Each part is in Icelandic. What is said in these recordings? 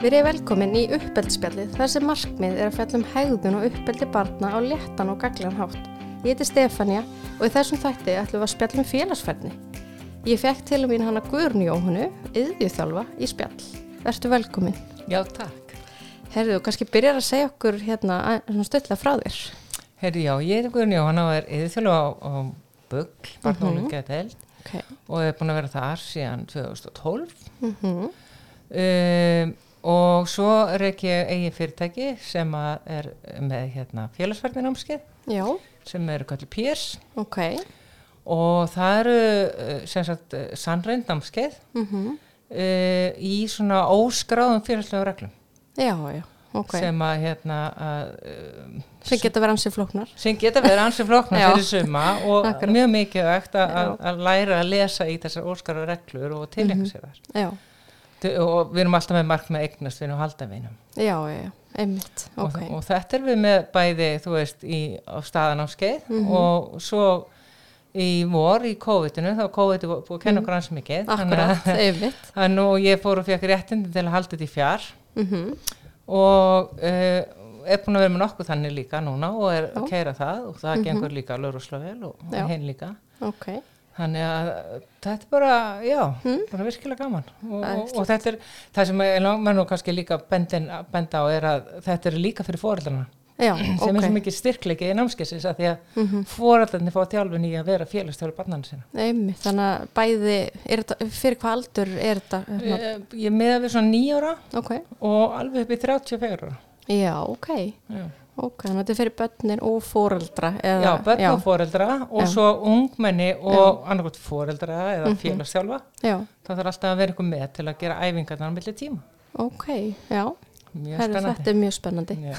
Verið velkomin í uppeldspjallið þar sem markmið er að fjallum hegðun og uppeldi barna á léttan og gaglan hátt. Ég heiti Stefania og í þessum þætti ætlum við að spjallum félagsferðni. Ég fekk til og mín hana Guðrun Jóhannu, yðjúþjálfa, í spjall. Vertu velkomin. Já, takk. Herðu, kannski byrjar að segja okkur hérna stöldlega frá þér. Herri, já, ég heiti Guðrun Jóhanna og er yðjúþjálfa á, á Bögl, barna og lungæðeld Okay. og er búin að vera þar síðan 2012. Mm -hmm. Um, og svo er ekki eigi fyrirtæki sem er með hérna, félagsverðinámskeið Já, sem eru kallið PIRS ok. og það eru uh, sem sagt uh, sannreindnámskeið Mm uh, í svona óskráðum félagslega reglum. Já, já, ok. Sem, sem að hérna að uh, geta verið ansið flóknar. sem geta verið ansið flóknar fyrir suma og Akkurat. mjög mikilvægt að, að, að læra að lesa í þessar óskara reglur og tilengja sér þar Já, og við erum alltaf með mark með eignast við og halda vinum já, já, einmitt, ok. og, og þetta er við með bæði þú veist í, á staðan á skeið Mhm. og svo í vor í COVID-inu þá COVID er búið að kenna okkur hans mikið Mhm. Akkurat, að, einmitt. að nú ég fór og fekk réttindi til að halda þetta í fjár Mm og uh, er búin að vera með nokkuð þannig líka núna og er Já. að keira það og það Mhm. gengur líka vel og, Já. og hinn líka Ok, þannig að þetta er bara, já, Mm. bara virkilega gaman og, og, og þetta er það sem ég langar nú kannski líka bendin, benda á er að þetta er líka fyrir fóreldrarna já, sem er svo mikið styrkleiki í námskessis að því að Mm -hmm. fóreldrarnir fá þjálfin í að vera félagstjóri barnana sinna. Einmitt, þannig að bæði, þetta, fyrir hvað aldur er þetta? hérna? Eh, Ég meða við svona nýjóra Ok, og alveg upp í 34 ára. já, ok, Já, ok, þannig að þetta er fyrir börnin og fóreldra. Eða, já börn og fóreldra og Já. svo ungmenni og annarkot fóreldra eða Mhm. félagsþjálfa. Já, Það þarf alltaf að vera einhver með til að gera æfingarnar á milli tíma. ok, já, spennandi. þetta er mjög spennandi. Já,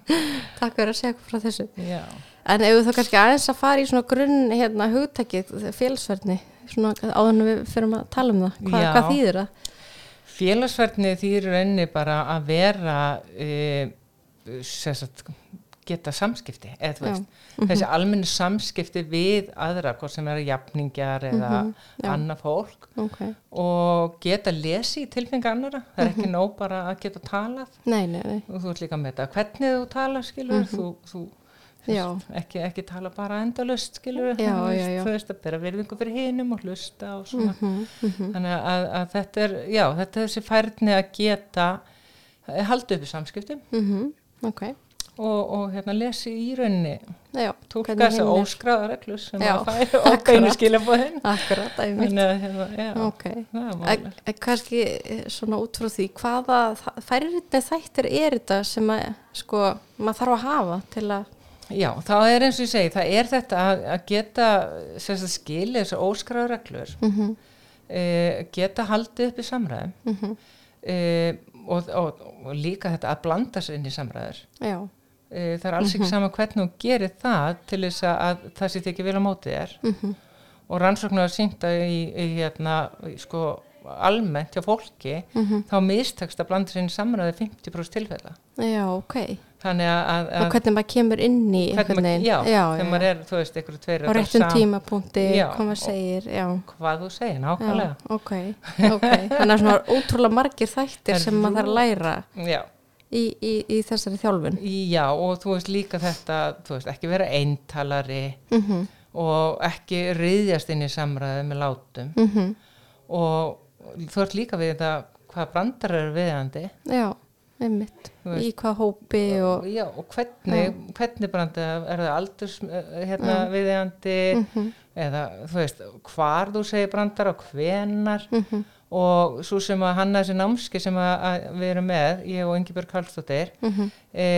Takk fyrir að segja frá þessu. já. En ef þú þá kannski aðeins að fara í svona grunn hérna hugtækið, félagsverðni, en við fyrir að tala um það, Hva, Já. hvað þýðir það? Félagsverðni þýr enni bara að vera e, sagt, geta samskipti eða þú veist, þessi almenni samskipti við aðra, hvort sem eru jafningjar eða Mhm, já. annað fólk Ok, og geta lesi í tilfengi annara, það er ekki nóg bara að geta talað. Nei, nei, nei, og þú ert líka með þetta, hvernig þú tala skilur, þú, þú Mhm. já, ekki, ekki tala bara endalust skilur, Já, þú já, já. þú veist að bera virðingu fyrir hinum og hlusta og svona. Mhm, mhm, þannig að, að þetta er, já, þetta er þessi færni að geta halda upp í samskiptum. Mhm, ok, og, og hérna lesi í rauninni. Tólka þess að óskráða reglur sem Já, að færi akkurat. skilabóðin akkurat, að hérna, það er máli en kannski eh, svona út frá því, hvaða færirinn þættir er þetta sem að, sko, maður þarf að hafa til að, Já, þá er eins og ég segi, það er þetta að, að geta sagt, skilið þessar óskráða reglur mhm, e, geta haldið upp í samræðum mhm, e, og, og, og líka þetta að blanda sér inn í samræður. Já, það er alls Mhm. ekki sama hvernig þú gerir það til þess að, að það sé ekki vel á mótið þér mhm, og rannsóknar að sýnda í, í hérna, í, sko, almennt hjá fólki mhm, þá mistekst að blanda sér inn í samræði 50% tilfella já, ok. þannig að, að Og hvernig maður kemur inn í maður, já, já, þegar maður er, þú veist, einhverju tveir á réttum tímapunkti, hvað maður og- segir, já. hvað þú segir, nákvæmlega ok, ok. Þannig að svona ótrúlega margir þættir sem maður þarf að læra já. Í, í, í þessari þjálfun. já, og þú veist líka þetta þú veist, ekki vera eintalari Mm og ekki riðjast inn í samræði með látum -hmm. og þú ert líka við þetta hvað brandar eru viðandi Já, einmitt. Veist. Í hvað hópi og... já, og hvernig, hvernig brandar er það aldurs eh, hérna, Já. viðandi Mm eða þú veist, hvar þú segir brandar og hvenar -hmm. Og svo sem að hanna þessi námski sem að, við erum með, ég og Ingibjörg Karlsdóttir Mm e,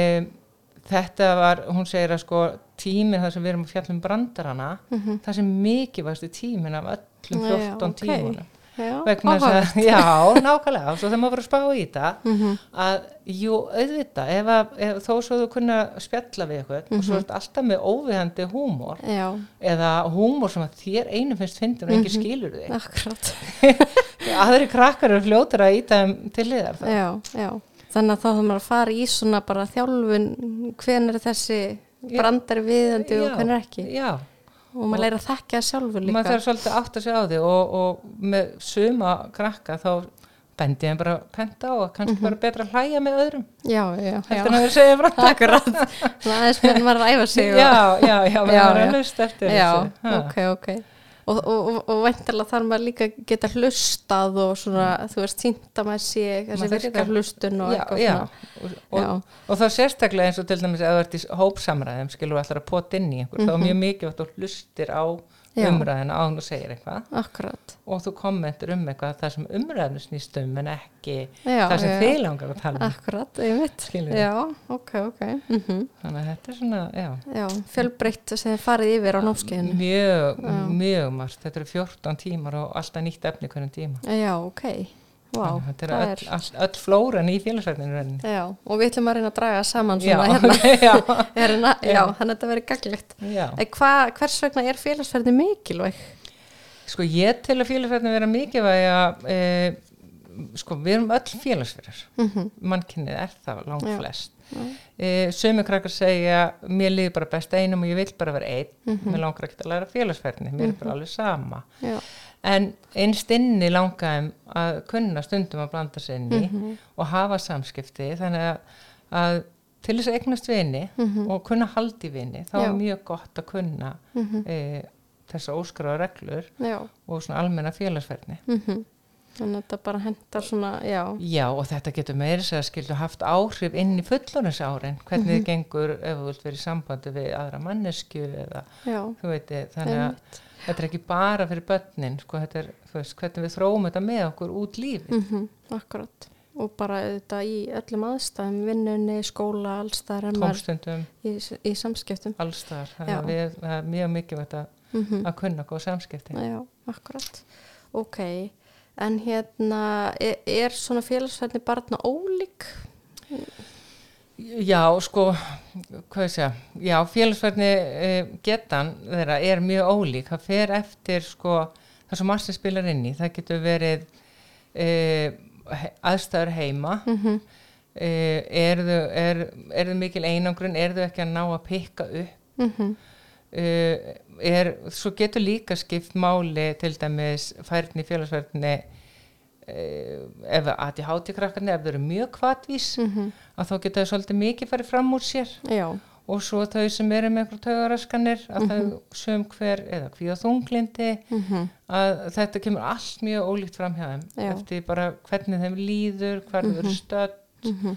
þetta var, hún segir að sko tíminn þar sem við erum að fjalla um brandarana -hmm. það sem mikið varstu tíminn af öllum Já, 14 ok. tímunum Já, að, já, nákvæmlega og svo þegar maður bara að spá í þetta Mhm. að, jú, auðvitað ef, að, ef þó svo þú kunna spjalla við eitthvað og Mhm. svo er alltaf með óviðandi húmor Já, eða húmor sem að þér einu finnst fyndin og engin Mhm. skilur þig akkurat. aðri krakkar eru fljótur að íta þeim til liðar það. Já, já. Þannig að þá þarf maður að fara í svona bara þjálfun, hven er þessi Já. brandari viðandi og hven er ekki. já, Og maður læra að þekka það sjálfur líka. maður þarf svolítið að átta sig á því og, og með suma krakka þá bendi þeim bara að penta og kannski bara betra að hlæja með öðrum. Já, já, en að þeir segja frá Akkurat, aðeins með maður að æfa sig já, já, já, Já, já. að eftir ok, ok og, og, og, og væntalega þarf maður líka að geta hlustað og svona, þú veist, týnda maður sé þessi líka- hlustun og já, eitthvað svona. Og, þá sérstaklega eins og til dæmis að þú ert í hópsamræðum skilur allar að pota inn í einhver þá er mjög mikið að þú hlustir á. Umræðina á hún og segir eitthvað. Akkurat. Og þú kommentur um eitthvað það sem umræðinu snýst um en ekki já, það sem já, þið langar að tala um. Akkurat, einmitt. Skilurðu? já, ok, ok. Mm þannig að þetta er svona, fjölbreytt sem þið farið yfir á námskeiðinu. Mjög, mjög margt. Þetta eru 14 tímar og alltaf nýtt efni hverjum tíma. Já, ok, wow þetta er öll, öll, öll flóran í félagsverðinu og við ætlum að reyna að draga saman já, hérna, já, hérna já, Já. þannig að þetta. En hva, hvers vegna er félagsferði mikilvæg? Sko ég til að félagsverðinu vera mikilvæg að e, sko við erum öll félagsverðar Mm -hmm. mannkynnið er það langt flest. E, sömu krakkar segja mér líður bara best einum og ég vil bara vera einn. Mhm. mér langar ekki að læra félagsverðinu mér er bara alveg sama. Já, en einst inni langaðum að kunna stundum að blanda sér inn í Mhm. og hafa samskipti þannig að, að til þess að eignast vini Mhm. og kunna haldi vini þá Já. er mjög gott að kunna Mhm. e, þessa óskráða reglur já, og svona almenna félagsverðni mm að þetta bara hendar svona, já, Já og þetta getur meira sér að skilja haft áhrif inn í fullorins árin hvernig Mhm. þið gengur ef þú vilt vera í sambandi við aðra mannesku eða já, þú veit þannig að þetta er ekki bara fyrir börnin sko, er, veist, hvernig við þróum þetta með okkur út lífi mm akkurat. Og bara þetta í öllum aðstæðum, vinnunni, skóla, allstæðar, en tómstundum, í, í samskiptum. við, það er mjög að, Mm að kunna góð samskipti. Já, akkurat. Ok, en hérna, er, er svona félagsferði barna ólík? Já, sko, hvað ég segja, já, félagsverðni e, getan þeirra er mjög ólík, það fer eftir, sko, það sem margir spilar inn í, það getur verið e, aðstæður heima, Mm -hmm. e, er, þau, er, er þau mikil einangrun, er þau ekki að ná að pikka upp, Mm e, er, svo getur líka skipt máli til dæmis færni félagsverðni, e, ef að til hátíkrakkarnir, ef þau eru mjög kvatvís, Mhm. að þá geta þau svolítið mikið farið fram úr sér. Já, og svo þau sem eru með einhver taugaraskanir að þau söm hver eða hvíða þunglindi mm að þetta kemur allt mjög ólíkt fram hjá þeim. Já. eftir bara hvernig þeim líður hvar þau eru stödd. Mhm.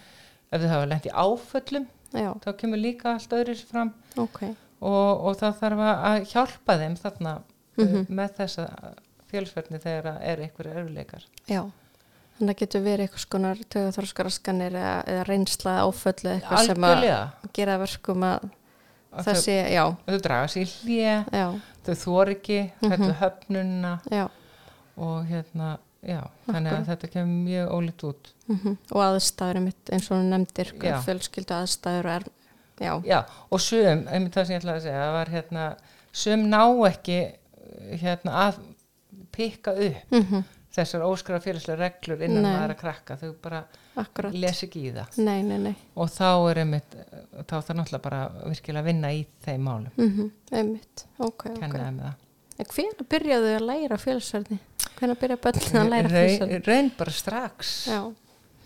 ef þau hafa lent í áföllum já, þá kemur líka allt öðru fram. Ok. Og, og það þarf að hjálpa þeim þarna Mhm. uh, með þessa félagsverðni þegar það eru einhverju öruleikar Já, þannig að getur verið eitthvað skonar tögaþróskaraskanir eða, eða reynsla áföllu eitthvað sem að gera verkum að Að það sé, já, þau draga sér hlje þau þor ekki, þetta Mhm. er höfnunna já. og hérna, já, þannig að þetta kemur mjög ólíkt út. mm og aðstæður eins og hún nefndir fjölskyldu aðstæður og er, já, Já, og söm, einmitt það sem ég ætlaði að segja, var hérna, söm ná ekki hérna að pikka upp mm þessar óskra félagslega reglur innan Nei. maður að krakka, þau bara akkurat, les ekki í það. nei, nei, nei. Og þá er einmitt, þá þarf náttúrulega bara virkilega að vinna í þeim málum, mm einmitt, ok, ok. Hvernig byrjaðu að læra félagsverðni hvernig byrja börnin að læra Raun, raun bara strax. já,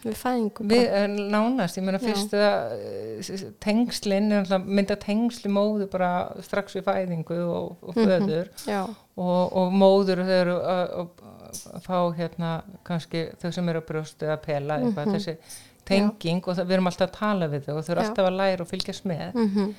við fæðingu Við eh, nánast, ég meina Já. fyrstu að tengslinn, mynda tengsli móðu bara strax við fæðingu og, og Mhm. föður já, og, og móður þau eru að, fá hérna kannski þau sem eru að brjóstu að pela eitthvað, Mhm. þessi tenging og það, við erum alltaf að tala við þau og þau eru Já. alltaf að læra og fylgjast með mm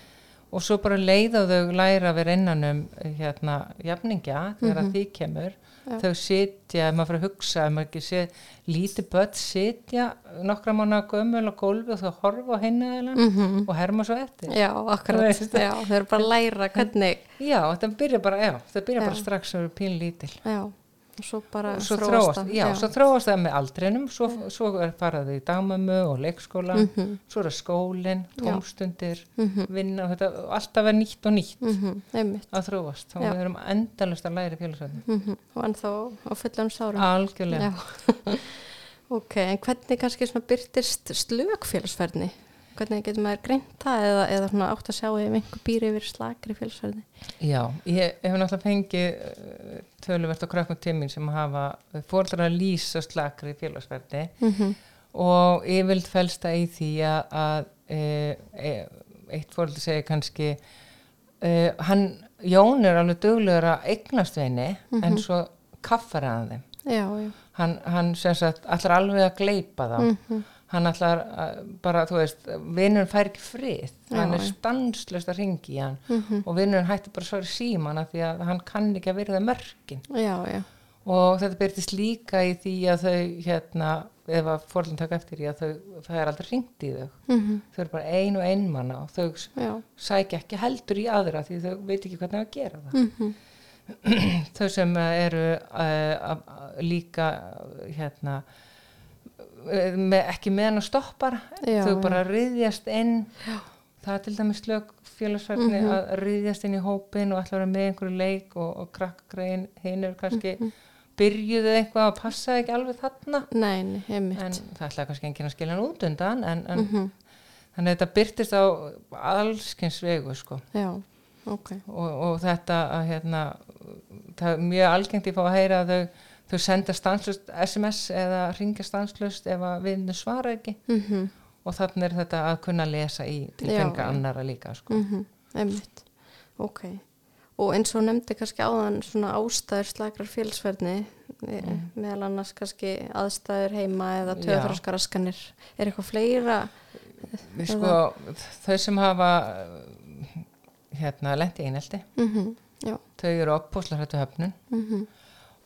og svo bara leiða þau læra að vera innan um hérna jafningja þegar Mhm. að því kemur Já. þau sitja, ef maður fyrir að hugsa ef maður ekki sé lítið börn sitja nokkra mánu gömul á gólfi og þau horfa á hinna -hmm. og herma svo eftir já, akkurat já, þau eru bara að læra hvernig já, þetta byrja bara, já, það byrja Já. bara strax að vera pín lítil já, og svo bara og svo þróast það, já, svo þróast það með aldrinum svo, svo er farað í dagmömmu og leikskóla Mhm. svo er það skólin, Já. tómstundir Mhm. vinna, og þetta, alltaf er nýtt og nýtt Mhm, einmitt að þróast, þá Já. við erum endalust að læra félagsvæðinu, Mhm, og ennþá á fullan sárum algjörlega Já. ok, en hvernig kannski byrtist slögfélagsferðni hvernig getur maður greint það eða, eða átt að sjá ef einhver býr yfir slakri félsverðni Já, ég hef náttúrulega fengið uh, töluvert á krökkum tímin sem hafa fórdra að lýsa slakri félagsverði mm -hmm. og yfirlt fælst það í því að, að e, e, eitt fóröldi segir kannski e, hann, Jón er alveg duglegur að eignast veini en svo kaffar hann þeim. Já, já, hann, hann sem sagt allar alveg að gleipa þá. Mhm. Hann að, bara, þú veist vinnurinn fær ekki frið. Hann Já, er já. stanslöst að ringi hann. Mhm. og vinnurinn hætti bara svo í síman af því að hann kann ekki að virða mörkin. Já, já, og þetta byrtist líka í því að þau hérna, ef að fórlinn taka eftir í að þau, það er aldrei ringt í þau. Mm þau eru bara ein og einmanna og þau já, sækja ekki heldur í aðra því þau veit ekki hvernig að gera það. Mm þau sem eh, eru uh, líka hérna með, ekki með hann að stoppara Já, þau bara riðjast inn já. það er til dæmis slög félagsverðni Mhm. að riðjast inn í hópin og að vera með einhverju leik og, og krakkgrein hinn er kannski Mhm. byrjuðu eitthvað og passaði ekki alveg þarna nei, nei, heimitt en það ætlaði kannski enginn að skilja hann út undan en, en Mhm. þannig að þetta byrtist á allskins vegu sko já, ok og, og þetta að hérna það er mjög algengt ég fá að heyra að þau, þau senda stanslust SMS eða ringja stanslust ef að vinnu svara ekki. Mm og þannig er þetta að kunna lesa í til Já, fenga já. annara líka sko. mm heimitt ok. Og eins og nefndi kannski áðan svona ástæður slakrar félsverðni mm. meðal annars kannski aðstæður heima eða Já. töðraskaraskanir er eitthvað fleira Við sko, þau sem hafa hérna lendi einelti. Mm já, þau eru oppúslar hættu höfnun. Mm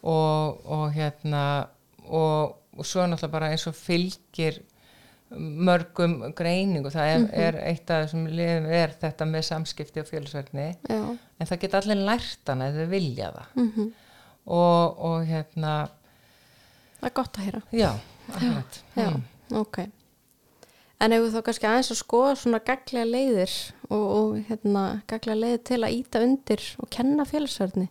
og, og hérna og, og svo náttúrulega bara eins og fylgir mörgum greiningu. Það er, er eitt af þessum liðum er þetta með samskipti og félagsverðni já. en það geta allir lært hana ef þau vilja það. Mm og, og hérna það er gott að heyra. Já, akkurat. Já, Mm. ok. En ef við þá kannski aðeins að skoða svona gaglega leiðir og, og hérna, gaglega leiðir til að íta undir og kenna félagsverðni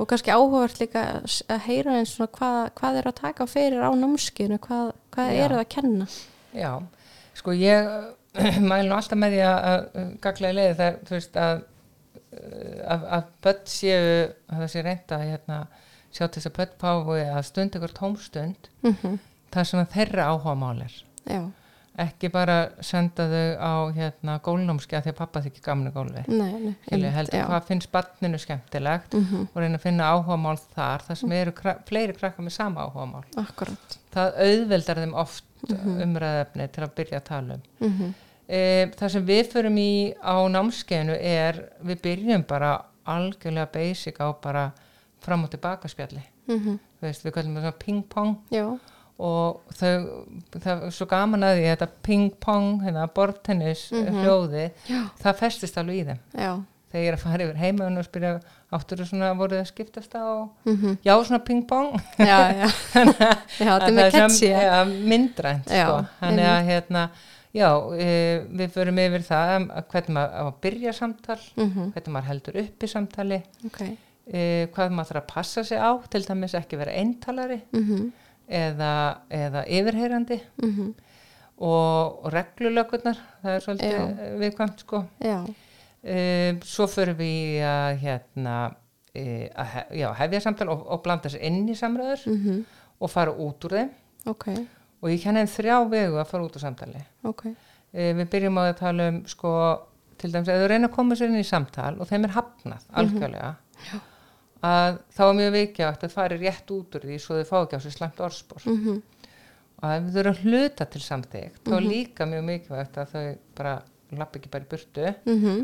og kannski áhugavert líka að heyra eins svona hvað, hvað er að taka fyrir á námskinu, hvað, hvað er það að kenna? Já, sko ég mælu alltaf með því að, að gaglega leiði það, þú veist að að, að börn séu að það sé reynda að hérna, sjá til þess að börn pái að stund ykkur tómstund Mm það sem að þeirra áhuga mál er. Já, ekki bara senda þau á hérna gólnámski að því að pappa þykir gamla gólfi. Nei, nei. Heldur hvað finnst barninu skemmtilegt Mhm, og reyna að finna áhuga mál þar þar sem eru kra fleiri krakka með sama áhuga mál Akkurat. það auðveldar þeim oft umræðefni til að byrja að tala um. Mm -hmm. e, það sem við förum í á námskeinu er við byrjum bara algjörlega basic á bara fram og tilbaka spjalli. Mm Þú veist, við kallum það svona ping-pong Já, og þau, það er svo gaman að því þetta ping-pong, hérna bortennis hljóði, já, það festist alveg í þeim já. þegar ég er að fara yfir heima og spyrja áttur þú svona, voruð þið að skiptast á Mm já, svona ping-pong Já, já. já, þetta er með catchy. ja, ja, myndrænt sko. þannig að hérna já, e, við förum yfir það um, hvernig maður á að byrja samtal Mm hvernig maður heldur upp í samtali Ok. e, hvað maður þarf að passa sig á til dæmis ekki vera eintalari Mm eða, eða yfirheyrandi -hmm. og, og reglulögurnar það er svolítið viðkvæmt sko. Já, e, svo förum við að hérna e, að hef, já, hefja samtal og, og blanda sér inn í samröður mm og fara út úr þeim. Ok, og ég kenni þrjá vegu að fara út úr samtali. Ok. e, við byrjum á að tala um sko, til dæmis, ef þú reyna að koma sér inn í samtal og þeim er hafnað algjörlega að þá er mjög vikjátt að fara rétt út úr því svo þau fá ekki á sér slæmt orðspor. Mm og ef þau eru að hluta til samtíkt þá er líka mjög mikilvægt að þau bara lapp ekki bara í burtu -hmm.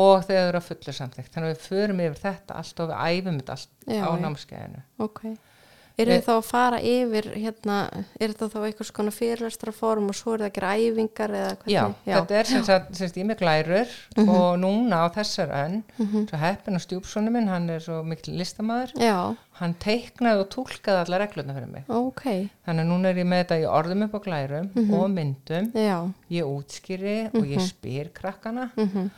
og þau eru að fulla samtíkt þannig að við förum yfir þetta allt og við æfum þetta allt Já, á námskeiðinu. Ok. Eru Eh, þið þá að fara yfir, hérna, er þetta þá eitthvað svona fyrirlestraform og svo er það að gera æfingar eða Já, hvernig? þetta er sem sagt, sem sagt ég er með glærur og núna á þessar önn svo heppin og stjúpsonu minn, hann er svo mikil listamæður, Já, hann teiknaði og tólkaði alla reglurna fyrir mig. Ok, þannig að núna er ég með þetta í orðum upp á glærum og myndum, já, ég útskýri og ég spyr krakkana. Mhm,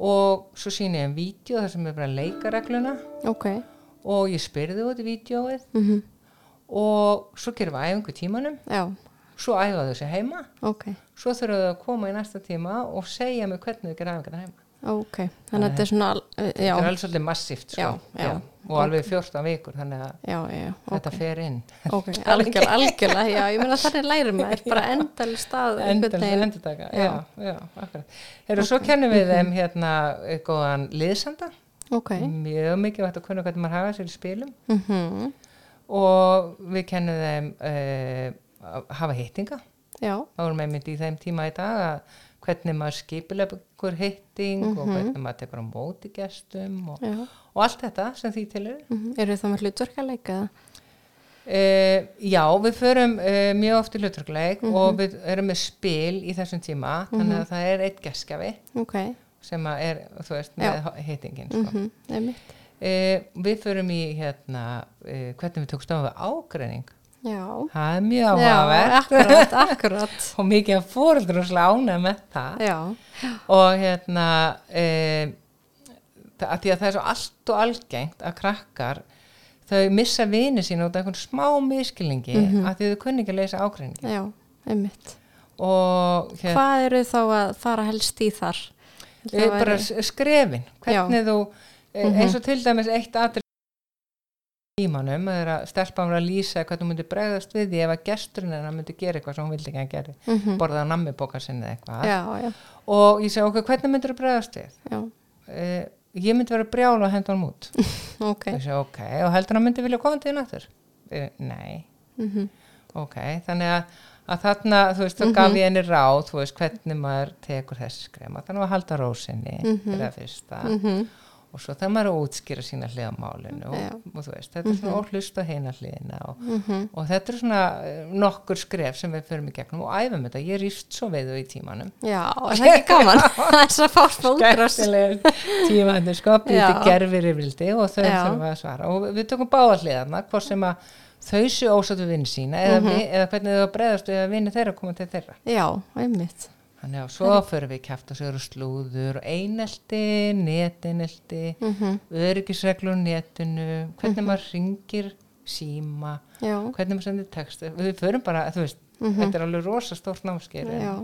og svo síni ég um vídeo þar sem er bara að leika regluna. Ok, og ég spyrði út í vídeoið mhm, og svo gerum við æfingu tímanum. Já, svo æfa þau sig heima. Ok, svo þurfa þau að koma í næsta tíma og segja mig hvernig þau gera æfingarna heima. Ok. Þannig að þetta er svona, já, þetta er alveg svolítið massíft sko. Já, já. og alveg 14 vikur þannig að já, þetta ok, fer inn. Ok, algjörlega, algjörlega, já, ég meina þannig lærir maður, bara endal stað taka, Já. já, akkurat. Heru, svo kennum við þeim hérna eh, góðan liðsanda. Mjög mikið vægt að kunna hvernig maður hafa sér í spilum. Mhm, og við kennum þeim uh, að hafa hittinga. Já, þá erum við myndi í þeim tíma í dag að hvernig maður skipilegur hitting og hvernig maður tekur á móti gestum og, já. og allt þetta sem því til er mhm, eru það með hlutverk að leika það? Uh, já, við förum uh, mjög oft í hlutverkleik og við erum með spil í þessum tíma þannig að það er eitt geskjafi ok, sem er, þú veist, með hittingin sko. mhm, einmitt uh, við förum í hérna uh, hvernig við tókstum við ágreining. Já, það er mjög já, áhugavert. og mikið að fóreldur og ánæg með það. Já, og hérna uh, að því að það er svo allt og algengt að krakkar þau missa vini sín út af einhvern smá miskilningi að því þau kunni ekki að leysa ágreiningi já, einmitt. Og hérna, hvað eru þá að fara helst í þar? bara skrefin. Hvernig þú, e, Mhm. eins og til dæmis eitt atrið tímanum, að stelpa var að lýsa hvernig hún myndi bregðast við því ef að gesturinn hennar myndi gera eitthvað sem hún vildi ekki að gera Mhm. borða á nammibóka sinni eða eitthvað. Já, já, og ég segi okkur, hvernig myndir þú bregðast við? E, ég myndi vera brjál og henda hann út. Ok. Ég segi ok, og heldur hann myndi vilja koma til þín aftur? E, nei, mhm, ok þannig að, að þarna, þú veist, þá gaf ég henni ráð þú veist, hvernig maður tekur þessi skrema þannig að halda rósinni fyrir það fyrsta. Mhm, og svo það maður að útskýra sína hlið á málinu og, og þú veist, þetta er svona mm hlust á heina hliðina og, mhm, og þetta er svona eh, nokkur skref sem við förum í gegnum og æfum þetta, ég rýst svo við þau í tímanum. Já, er það ekki gaman? Þess að fá fótrás skemmtilegir tímanir sko, býti gerfir yfirvildi og þau þurfum að svara. Og við tökum báða hliðarna, hvort sem að þau séu ósatt við vinni sína eða, Mhm. vi, eða hvernig þau bregðast við að vinni þeirra koma til þeirra. Já, einmitt þannig að svo förum við kæft sögur og slúður og einelti, netinelti mhm, öryggisreglur á netinu hvernig maður ringir síma já, hvernig maður sendir texti við förum bara, þú veist, þetta er alveg rosa stórt námskeið já.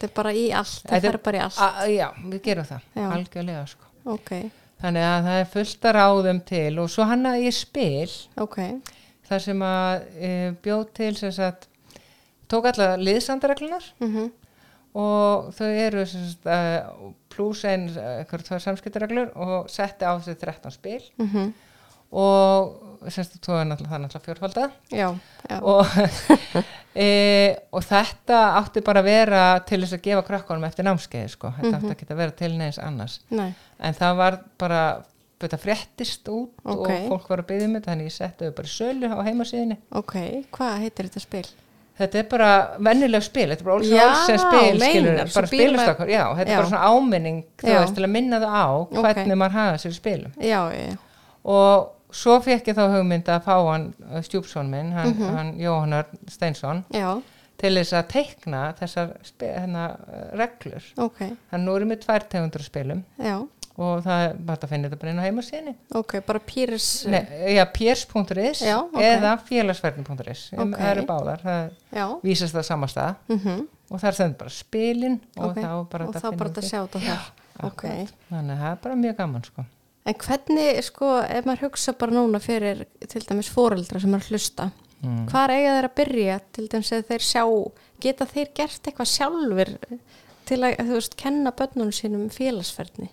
Þetta er bara í allt, Þetta er- fer bara í allt. A- já, við gerum það, Já. algjörlega sko. ok, þannig að það er fullt að ráðum til og svo hann að ég spil ok, þar sem að e, bjóð til sem sagt, tók alla liðsandareglunar mhm, og þau eru uh, pluss einn tvær samskiptareglur og setti á þessi 13 spil. Mhm. Og sem sagt, þú er náttúrulega, það er náttúrulega fjórfalda já, já, og, e, og þetta átti bara að vera til þess að gefa krakkanum eftir námskeið sko. þetta átti ekki að vera til neins annars. Nei, en það var bara þetta fréttist út Ok. og fólk var að byggja um þetta þannig ég setti þau bara sölu á heimasíðinni ok hvað heitir þetta spil? Þetta er bara vennileg spil þetta er bara Já, Olsen spil svo bara spilastokkur. já, þetta Já. er bara svona áminning þú veist, til að minna það á hvernig maður hafa sér spilum. Já, já, og svo fekk ég þá hugmynd að fá hann stjúpsson minn, hann, Mhm. hann Jóhannar Steinsson já, til þess að teikna þessar spe- hérna, eh, reglur. Ok. Hann nú erum við tvær tegundur spilum. Já, og það er bara að finna þetta bara inn á heimasíðinni ok, bara pýris Nei, já, piers.is Já, ok. eða félagsverðin.is Ok. það eru báðar, það já, vísast það sama stað. Mhm. Og það er sem bara spilin og ok, þá bara þetta ok, Akkurat. þannig að það er bara mjög gaman sko. en hvernig sko, ef maður hugsa bara núna fyrir til dæmis foreldra sem er að hlusta mm. hvar eiga þeir að byrja til dæmis að þeir sjá geta þeir gert eitthvað sjálfur til að, þú veist, kenna börnunum sínum félagsferðni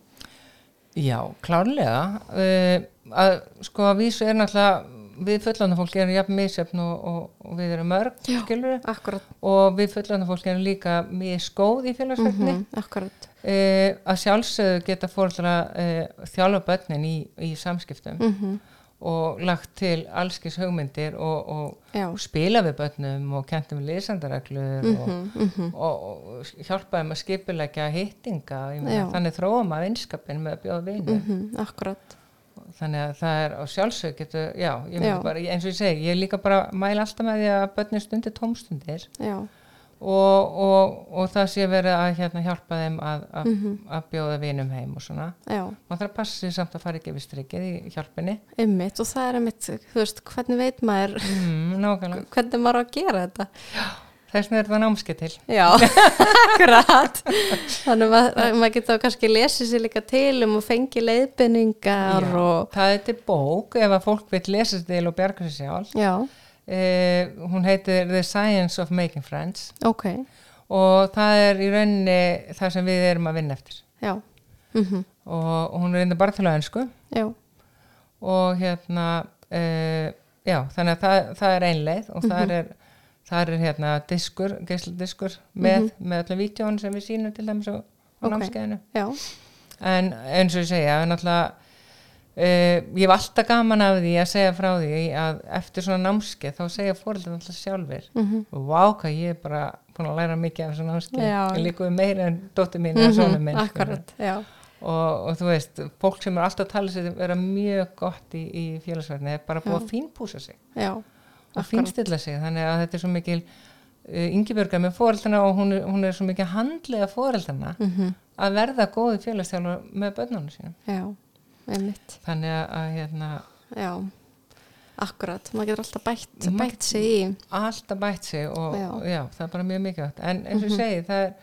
já, klárlega. Uh, að sko að vísu er náttúrulega við fullanda fólki erum jafn misjöfn og, og, og við erum mörg Já. skilur akkurat, og við fullanda fólki erum líka mjög skóð í félagsverðni mm akkurat. Uh, að sjálfsögðu geta fóröldra uh, þjálfa börnin í, í samskiptum. Mm og lagt til allskis hugmyndir og, og spila við börnum og kentum lesandareglur og, mm -hmm. og, og hjálpa þeim að skipulegja hittinga meina, þannig þróa maður vinskapin með að bjóða vini mhm, akkurat. Þannig að það er á sjálfsög getur, já, Já. bara, eins og ég segi ég líka bara mæla alltaf með því að börnin stundir tómstundir. Já, og, og, og það sé verið að hérna, hjálpa þeim að, að, Mhm. að bjóða vinum heim og svona. Já, maður þarf að passa sig samt að fara ekki við strikið í hjálpinni. Ymmit og það er ymmit, þú veist, hvernig veit maður mm, hvernig maður á að gera þetta? Þess vegna er það námskeið til. Já, akkurat. Þannig að maður þá kannski lesið sér líka til um og fengi leiðbynningar Já, og... það er til bók ef að fólk vil sér til og bjarga sér sjálf. Já, eh, hún heitir The Science of Making Friends. Ok, og það er í rauninni það sem við erum að vinna eftir. Já. Mm og, og hún er reynda bara til að önsku Já, og hérna uh, já, þannig að það, það er einleið og það er það er hérna diskur, geisladiskur með, með öllum vídjón sem við sínum til dæmis á, á Ok. námskeiðinu. Já, en eins og ég segja, náttúrulega uh, ég hef alltaf gaman af því að segja frá því að eftir svona námskeið þá segja fóreldur alltaf sjálfur mm og vá hvað ég er bara búin að læra mikið af þessu námskeið. Ég líka við meira en dóttir mín eða sonum minn skilur. akkurat, og, og þú veist, fólk sem er alltaf að tala sér vera mjög gott í, í félagsverðinu er bara búið Já. að fínpúsa sig. Já, og fínstilla sig, þannig að þetta er svo mikil uh, yngibjörga með fóreldana og hún, er- hún er svo mikil handlega fóreldana mm að verða góði félagsþjálfur með börnunum sínum einmitt, þannig að, að hérna, já, akkurat, maður getur alltaf bætt, bætt sig í, alltaf bætt sig og Já. já, það er bara mjög mikilvægt. En eins og ég segi, það er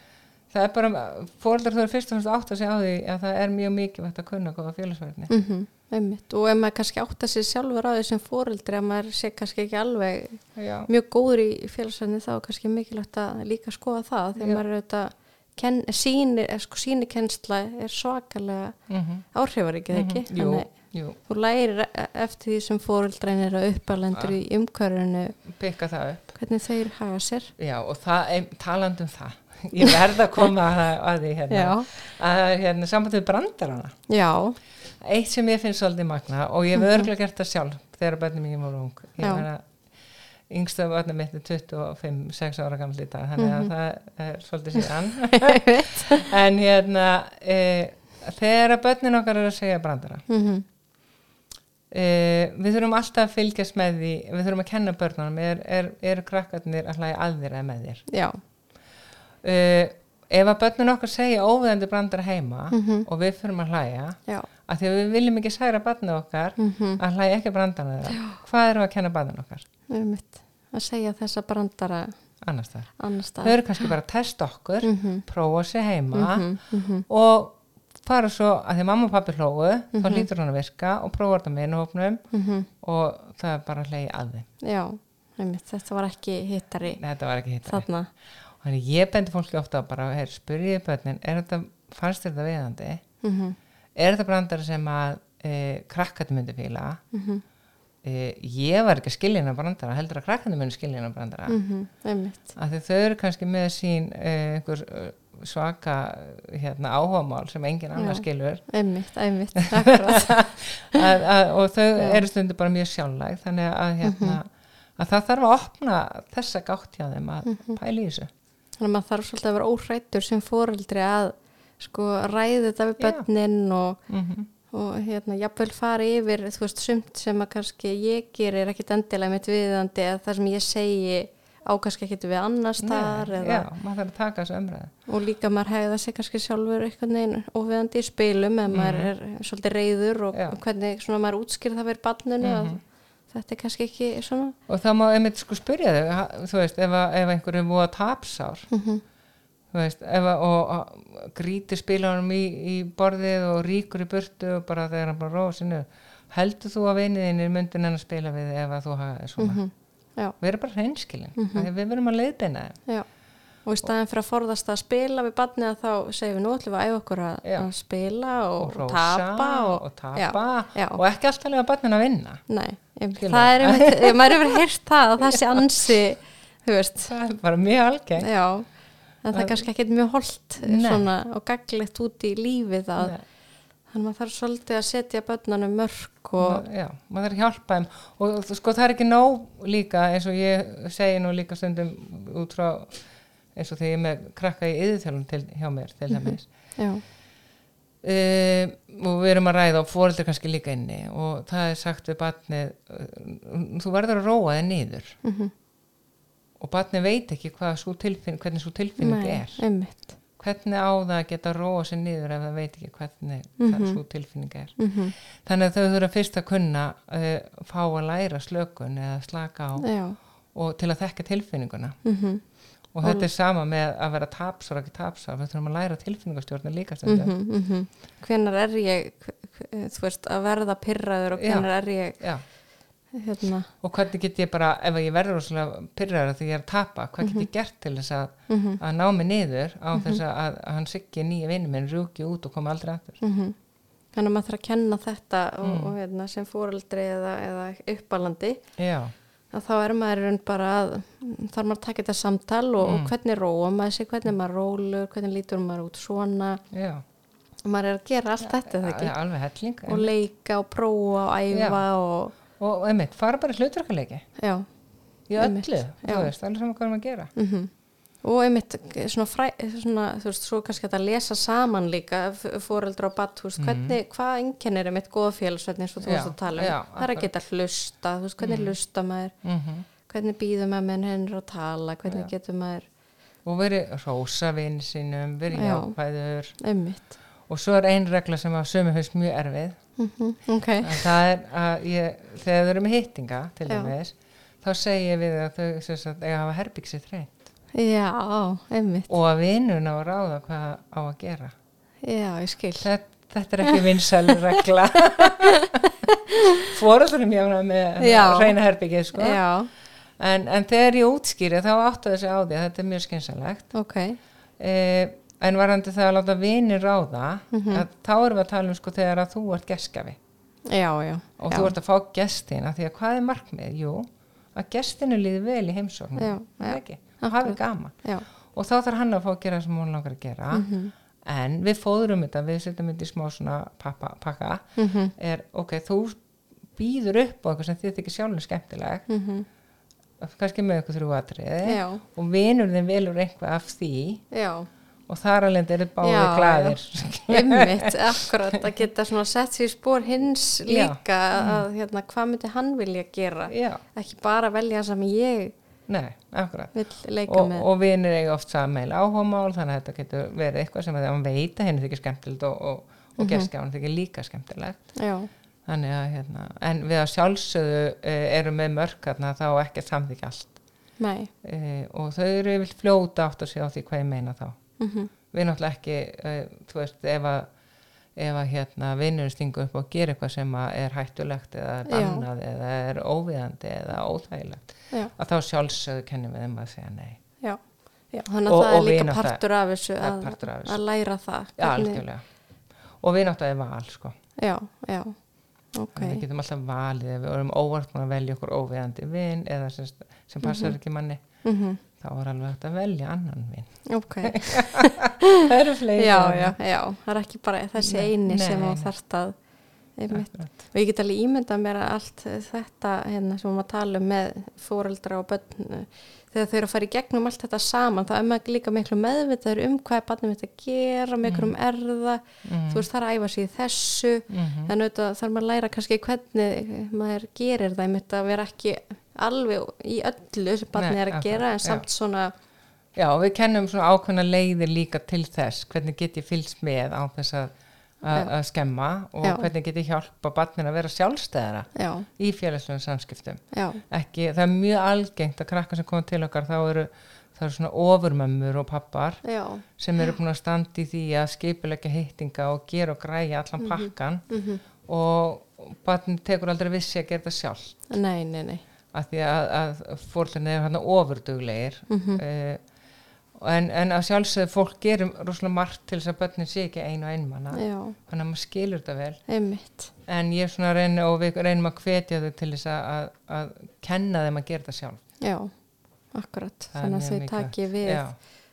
það er bara, fóreldar þú er fyrst og fyrst átt að segja á því að það er mjög mikilvægt að kunna góða félagsverðinu mm einmitt, og ef maður kannski átta sig sjálfur á því sem fóreldri að maður sé kannski ekki alveg já, mjög góður í félagsræðinu þá er kannski mikilvægt að líka skoða það þegar Já. maður er auðvitað síni, er, sko, síni kennsla er svakalega mm áhrifaríkið ekki? Mhm, jú, Þannig jú, þú lærir e- eftir því sem fóreldræn eru uppalendur í umhverfinu. Pikka það upp. Hvernig þeir hafa sér. Já, og það, em, talandi um það. Ég verð að koma að, að því hérna, að hérna, samband við brandarana. Já, eitt sem ég finnst svolítið magna og ég hef örgulega gert það sjálf þegar börnum mín voru ung. Ég Já. Yngsta börnum mitt er 25-6 ára gammal í dag þannig að það er svolítið síðan. En hérna e, þegar að börnin okkar er að segja brandara mm e, við þurfum alltaf að fylgjast með því við þurfum að kenna börnunum er, er, eru krakkarnir að hlæja að þér eða með þér? Já, e, ef að börnun okkar segja óviðandi brandara heima Mhm. og við þurfum að hlæja já. að því að við viljum ekki særa barnið okkar mm að hlæja ekki brandana þeirra hvað erum við að kenna barnið okkar einmitt, að segja þessa brandara annars það annars þau stað eru kannski bara að testa okkur mm -hmm. prófa sig heima mm -hmm. og fara svo að því mamma og pappi hlógu þá Mhm. lítur hann að virka og prófa þetta með innhófnum Mhm. og það er bara að hlegi að þeim já, einmitt, þetta var ekki hittari þetta var ekki hitt þarna þannig ég bendi fólki ofta að bara heyr, spurjiði börnin, er þetta fannst þetta viðandi mm er þetta brandari sem að e, krakkati myndi fíla -hmm. E, ég var ekki að skilja hennar brandara heldur að krakkati myndi skilja hennar brandara. Mm einmitt. Að þau eru kannski með sín uh, einhver uh, svaka hérna, áhugamál sem engin annar skilur. einmitt, einmitt, að, að, og þau Já. Mhm. eru stundu bara mjög sjálflæg þannig að, hérna, að það þarf að opna þessa gátt hjá þeim að Mhm. pæla í þessu. Þannig að maður þarf svolítið að vera óhrættur sem fóreldri að sko ræði þetta við börnin og, mm og hérna jafnvel fara yfir þú veist sumt sem að kannski ég gerir ekkit endilega mitt viðandi að það sem ég segi á kannski ekkit við annars þar eða, já, maður þarf að taka þessu umræðu og líka maður hegða sig kannski sjálfur eitthvað neginn óviðandi í spilum ef maður er svolítið reyður og Mhm. Já. hvernig svona maður útskýr það fyrir barninu Mhm. að þetta er kannski ekki svona og það má einmitt sko spyrja þau þú veist, ef, ef einhver er búið að tapsár mm þú veist, ef að, og, og gríti spilaðum í, í borðið og ríkur í burtu og bara þegar hann bara róa sinu heldur þú að viniðinir myndin en að spila við ef að þú hafa svona? -hmm. já, við erum bara hreinskilin, mm Mhm. við verum að leiðbeina þeim. Já. Og í staðin fyrir að forðast að spila við barnið að þá segjum við nú við að æfa okkur að, að spila og, og tapa og, og tapa Já, já. og ekki alltaf lega barnin að vinna. Nei, það er einmitt, maður hefur heyrt það að það sé ansi það er bara mjög algeng já en það er kannski ekkert mjög holdt svona og gaglegt út í lífið að Nei. þannig að maður þarf svolítið að setja börnunum mörg og já, maður þarf að hjálpa þeim. Og sko það er ekki nóg líka eins og ég segi nú líka stundum út frá eins og þegar ég er með krakka í yðurþjálfum hjá mér til dæmis. Já, Uh, og við erum að ræða og fóreldur kannski líka inni og það er sagt við batnið uh, þú verður að róa þig niður. Mm og batnið veit ekki svo tilfinn, hvernig svo tilfinning er. einmitt. Hvernig á það að geta róa sig niður ef það veit ekki hvernig mm Mhm. svo tilfinning er? Mm þannig að þau þurfa fyrst að kunna uh, fá að læra slökun eða slaka á og til að þekka tilfinninguna. Mm og þetta er sama með að vera tapsar og ekki tapsar, við þurfum að læra tilfinningastjórnir líka stundum. -hmm, mm hvenar er ég þú veist að verða pyrraður og hvenar er ég Já, hérna, og hvernig get ég bara, ef ég verður rosalega pyrraður því ég er að tapa, hvað get ég gert til þess að, mm að ná mig niður á þess að, að hann siggi nýja vinnu minn rúki út og komi aldrei aftur? -hmm. þannig að maður þarf að kenna þetta og, Mm. og hérna, sem fóreldri eða, eða uppalandi. Já, að þá er maður bara að þarf maður að taka þetta samtal og, Mm. og hvernig róa maður sig, hvernig er maður rólur hvernig lítur maður út svona. Já, og maður er að gera allt þetta ja, helling og leika og prófa og æfa og og einmitt, fara bara hlutverkuleiki já, í öllu, þú veist, alveg saman hvað erum að gera. Mm og einmitt svona, fræ, svona þú veist, svo kannski að lesa saman líka fóreldra og batt, þú veist, hvernig hvað einkennir einmitt góða félagsvetni eins og þú Mhm. Veist að tala um, já, það er að geta hlusta þú veist, hvernig hlusta maður? Mm hvernig býður maður með hendur að tala? Hvernig Já. getur maður, og verið rósa vinn sínum, verið Já. jákvæður. Einmitt. Og svo er ein regla sem að sömu finnst mjög erfið mm ok, en það er að ég, þegar þau eru með hittinga til dæmis, þá segi ég við að þau sagt, hafa herbyggsið einmitt. Og að vinnun á að ráða hvað á að gera. Já, ég skil. Þetta, þetta er ekki vinsæl regla fóröldurum jána með Já. reyna herbyggið sko. já, en, en þegar ég útskýri þá áttu þessi á því að þetta er mjög skynsalegt ok. Eh, en varandi það að láta vinir ráða Mhm. að þá erum við að tala um sko þegar að þú ert gestgafi já, já, og já. þú ert að fá gestina því að hvað er markmið? Jú, að gestinu líði vel í heimsóknu Já, það já. ekki, hafi gaman. Og þá þarf hann að fá að gera það sem hún langar að gera. Mhm. en við fóðrum þetta, við setjum þetta í smá svona pappa, pakka. Mhm, er ok, þú býður upp á eitthvað sem þið þykir sjálfur skemmtileg mhm. Kannski með eitthvað þrjú atriði. Já, og vinur þinn velur eitthvað af því. Já og þar alveg eru báðir Já, glæðir Einmitt, akkurat, að geta svona sett sér spór hins Já. líka að hérna, hvað myndi hann vilja gera? Já, ekki bara velja sem ég nei, og, og vinir eiga oft sameil áhugamál þannig að þetta getur verið eitthvað sem að hann veit að henni þykir skemmtilegt og, og, og mm -hmm. þykir líka skemmtilegt. Já, þannig að hérna, en við að sjálfsögðu uh, eru með mörk þarna þá ekki samþykja allt. Uh, og þau eru vil fljóta átt að segja á því hvað ég meina þá mm við náttúrulega ekki uh, þú veist, ef að ef að hérna vinnur stingu upp og gera eitthvað sem er hættulegt eða er Já. bannað eða er óviðandi eða óþægilegt já, að þá sjálfsögðu kennum við þeim að segja nei. Já, já þannig að Og- það er líka partur af þessu að, partur af þessu. að læra það. Já, algjörlega. Og við náttúrulega er val, sko. já, já, ok. Við getum alltaf valið við vorum óvart búin að velja okkur óviðandi vin eða sem, sem passar ekki manni, mm þá er alveg hægt að velja annan vin. ok, Það eru fleiri. já, já, já það er ekki bara þessi Nei, eini sem nei, þú nei. þarft að einmitt Akkurat. Og ég get alveg ímyndað mér að allt þetta hérna, sem við maður tala um með fóreldra og börn þegar þau eru að fara í gegnum allt þetta saman þá er maður líka miklu meðvitaður um hvað er barnið mitt að gera, með einhverjum erða Mm. þú veist það er að æfa sig í þessu Mhm. en auðvitað þarf maður að læra kannski hvernig maður gerir það einmitt að vera ekki alveg í öllu sem barnið er að akkurat, gera en já. samt svona Já, við kennum svona ákveðna leiðir líka til þess, hvernig get ég fylgst með á þess að, að, Já. skemma og Já. hvernig get ég hjálpa barninu að vera sjálfstæðara já, í félagslegum samskiptum. já, Ekki, það er mjög algengt að krakka sem koma til okkar þá eru, það eru svona ofurmömmur og pappar já sem eru búin að standa í því að skipulegja hittinga og gera og græja allan pakkan mm og barn tekur aldrei vissi að gera þetta sjálf nei, nei, nei af því að, að fórlunni er hann ofurduglegir. Mm uh, en, en að sjálfsögðu fólk gerum rosalega margt til þess að börnin sé ekki einu og einmanna þannig að maður skilur þetta vel. Einmitt. En ég er svona að reyna og við reynum að hvetja þau til þess að, að, að kenna þeim að gera þetta sjálf. Já, akkurat. Þannig að þau taki við. Já,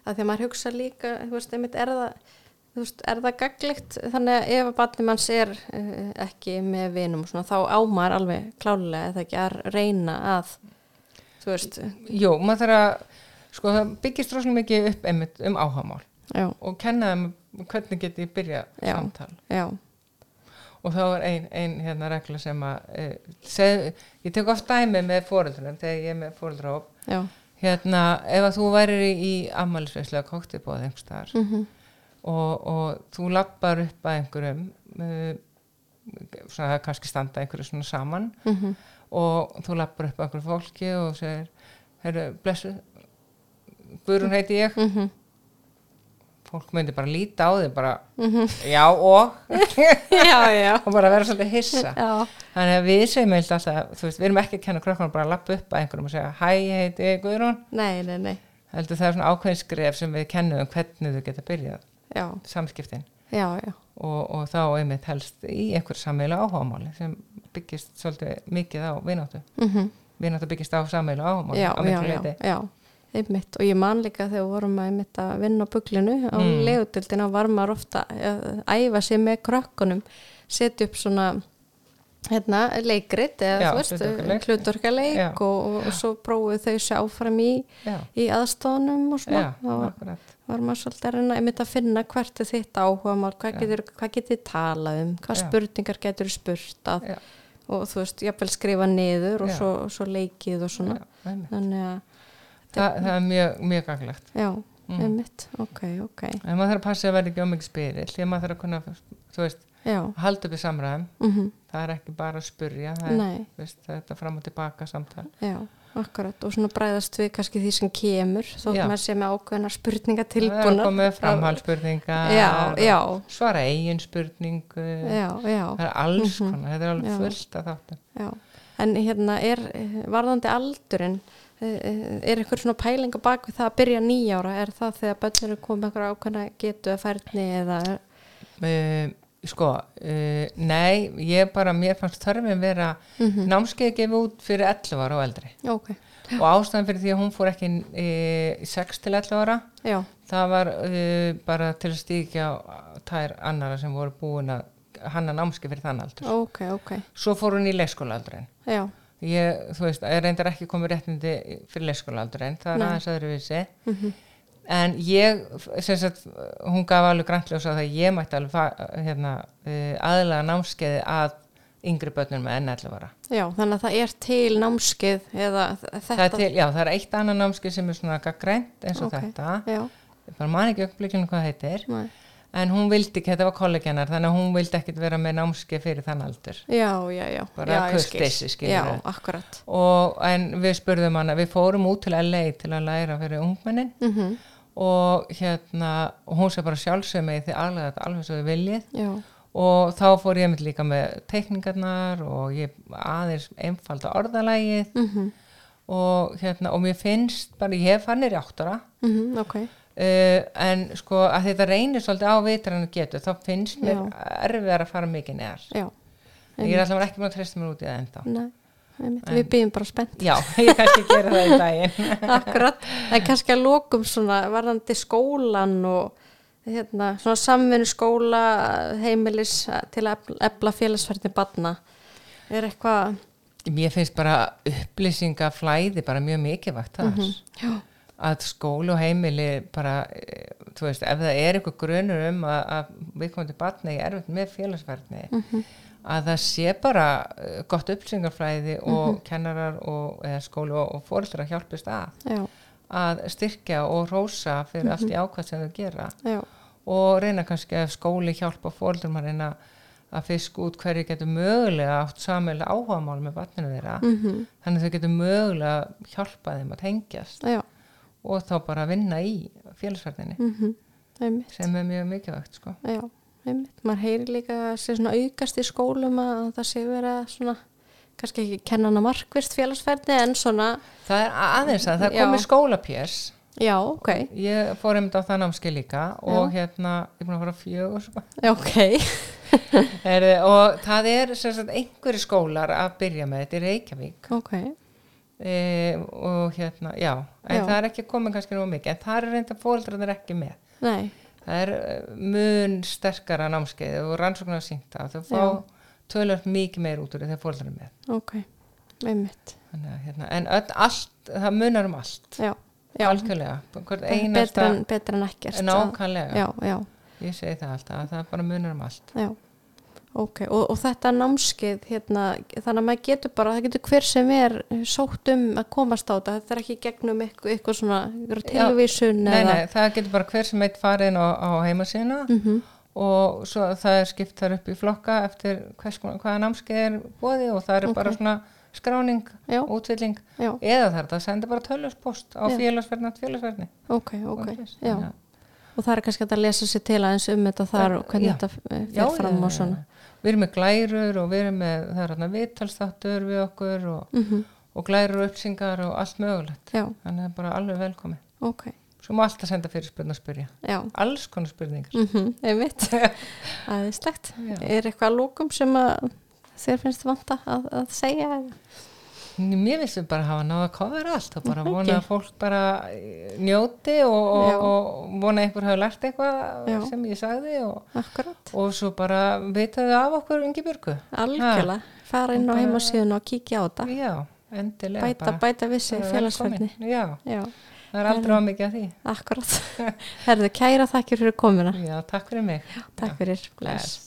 að því að maður hugsa líka veist, einmitt, er það þú veist, er það gaglegt þannig að ef að barnið manns er uh, ekki með vinum svona, þá ámar alveg klálega eða ekki að reyna að þú veist, Jú, maður þarf að sko það byggist rosalega mikið upp einmitt um áhagamál og kenna þeim hvernig geti ég byrja Já. samtal. Já. Og þá er ein, ein hérna regla sem að e, seg, ég tek oft dæmi með fóreldrunum þegar ég er með fóreldróp já, hérna ef að þú værir í, í ammælisveislega koktibóð einhvers staðar mm og, og þú lappar upp að einhverjum uh, svona það kannski standa einhverju svona saman og þú lappar upp að einhverju fólki og segir heyrðu, blessu Guðrún heiti ég. Mhm, fólk myndi bara líta á þig bara, já og? Já, já, og bara vera svolítið hissa. Já, þannig að við segjum alltaf veist, við erum ekki að kenna krökkunum bara að lappa upp að einhverjum og segja, hæ, ég heiti Guðrún. Nei, nei, nei, heldur það er svona ákveðin skref sem við kennum um hvernig þau geta byrjað já, samskiptin. Og, og þá einmitt helst í einhver sammeila áhugamáli sem byggist svolítið mikið á vináttu. Mhm, vináttu byggist á sammeila áhugamáli já, á miklu já, einmitt. Og ég man líka þegar vorum að einmitt að vinna á buglinu á Mm. mm. legutildina var maður ofta að æfa sig með krökkunum setja upp svona hérna, leikrit eða þú veist, Já. og, og, og svo prófuð þau sér áfram í, í aðstofunum og svona. Já, þá var, akkurat var maður svolítið að reyna einmitt að finna hvert er þitt áhuga mál, hvað getur, getur talað um, hvað Já. spurningar getur spurt að og þú veist, jafnvel skrifa niður og svo, svo leikið og svona. Já, þannig að, Þa, það er mjög, mjög gaglegt já, Mm. einmitt. Ok, ok, en maður þarf að passa að vera ekki ómikið spyrir því að maður þarf að kunna, þú veist halda upp í samræðum, mm það er ekki bara að spurja það er, nei, þú veist, þetta fram og tilbaka samtal. Já, akkurat og svona bræðast við kannski því sem kemur þótt maður sé með ákveðna spurninga það er að með framhaldsspurningar já, já, svara eigin spurningu. Já, það er alls Mhm. konar, þetta er alveg fullt af þáttum. Já. En hérna er varðandi aldurinn eh, eh, er eitthvað svona pæling á bak við það að byrja nýjára? Er það þegar bönnir er komið eitthvað ákveðna getu að færni eða uh, sko uh, nei, ég bara, mér fannst þörfin vera mm námskeið gefið út fyrir 11 ára og eldri. Ok, og ástæðan fyrir því að hún fór ekki í 6 til 11 ára já, það var uh, bara til að stíkja tær annara sem voru búin að hanna námskeið fyrir þann aldur. Ok, ok. Svo fór hún í leikskólaaldurinn. Ég, þú veist, ég reyndar ekki komið réttindi fyrir leikskólaaldurinn, það er aðeins öðruvísi. Mm en ég, sagt hún gaf alveg grantljós á það að ég mætti alveg hérna, uh, aðlaga námskeiði að yngri börnum með enn 11 ára. Já, þannig að það er til námskeið eða þetta? Það er til, já, það er eitt annað námskeið sem er svona gaggrænt eins og Ok. þetta. já, bara man ekki ögnblikinu hvað það heitir. Nei. en hún vildi ekki, þetta var kollegjanar þannig að hún vildi ekkit vera með námskeið fyrir þann aldur. Já, já, já. Bara ég skil. já, akkurat. Og en við spurðum hana, við fórum út til LA til að læra fyrir ungmennin. Mm og hérna, og hún sé bara sjálfsög með því aðlega þetta alveg svo við viljið. Já, og þá fór ég með líka með teikningarnar og ég aðeins einfalda orðalægið mm og hérna, og mér finnst bara, ég hef fannir í áttara mhm, ok. Uh, en sko að þetta reynir svolítið á vitrannu getur, þá finnst mér erfiðar að fara mikið neðar. Ég er alltaf ekki búin að treysta mér út í það enda nei við býðum bara spennt. Já, ég kannski gera það í daginn. Akkurat, en kannski að lokum svona varðandi skólan og hérna, svona samvinnu skóla heimilis til að efla félagsferðin barna er eitthvað Mér finnst bara upplýsingaflæði bara mjög mikilvægt þar. já, Að skólu og heimili bara, eh, þú veist, ef það er eitthvað grunur um að, að við komum til batna í erfitt með félagsverðni, að það sé bara eh, gott upplýsingaflæði og kennarar og skólu og, og fóreldrar hjálpist að. Já, að styrkja og rósa fyrir allt í ákvæð sem þau gera. Já, og reyna kannski að skóli hjálpa fóreldrum að reyna að fisk út hverju getur mögulega átt samilega áhugamál með batninu þeirra. Mhm, þannig að þau getur mögulega hjálpa þeim að tengjast. Já. Og þá bara vinna í félagsverðinni mhm, sem er mjög mikilvægt sko. Já, einmitt, maður heyri líka að sé svona aukast í skólum að það sé vera svona, kannski ekki kennana markvist félagsferði en svona, það er aðeins að það Já. komið skólapjers já, ok, ég fór einmitt á það námski líka og hérna, ég búin að fara fjögur sko. já, ok, er, og það er sagt, einhverju skólar að byrja með þetta í Reykjavík. Ok, e, og hérna, já en Já. það er ekki komið kannski nú mikið en það er reynda fóldrarnir ekki með. Nei, það er eh, mun sterkara námskeið og rannsóknar sínt að þau fá tölvöld mikið meir út úr þegar fóldrarnir með. Ok, einmitt, hérna, en öll, allt, það munar um allt. Já, já, algjörlega, betra en, ekkert. nákvæmlega, Já, já, ég segi það alltaf að það bara munar um allt. Já, ok, og, og þetta námskeið, hérna, þannig að maður getur bara, það getur hver sem er sótt um að komast á þetta, þetta er ekki gegnum eitthvað, eitthvað svona, eitthvað Já. tilvísun nei, nei, það getur bara hver sem eitt farið inn á, á heimasíðuna Mhm, og svo það er skipt þar upp í flokka eftir hvers, hvaða námskeið er bóði og það eru bara svona skráning, já, útvilling já, eða þarf það að senda bara tölvuspost á Já. félagsverðnat félagsverðni ok, ok, já. Og það er kannski að lesa sér til aðeins um þetta þar og hvernig Já. þetta eh, fer fram og svona. Við erum með glærur og við erum með, það er hérna viðtalstáttur við okkur og, Mm og glærur og uppsingar og allt mögulegt. Já, Þannig að það er bara alveg velkomi. ok, Svo má alltaf senda fyrir spurning og spyrja. já, Alls konar spurningar. mm einmitt, aðeinslegt. Já. Er eitthvað að lókum sem að þér finnst vanta að, að segja? Mér finnst við bara hafa náða að kofra allt og bara Það vona að fólk bara eh, njóti og, Já. og, og vona að einhver hafi lært eitthvað Já. sem ég sagði og, og svo bara vitaðu af okkur ungi björgu. algjörlega. Fara inn á heimasíðun og kíkja á þetta. Já, endilega Bæta, bæta félagsfærni. velkomin. Já, Já, það er aldrei á mikið af því. akkurat. Herðu, kæra þakkir fyrir komuna. Já, takk fyrir mig. Takk fyrir. Bless.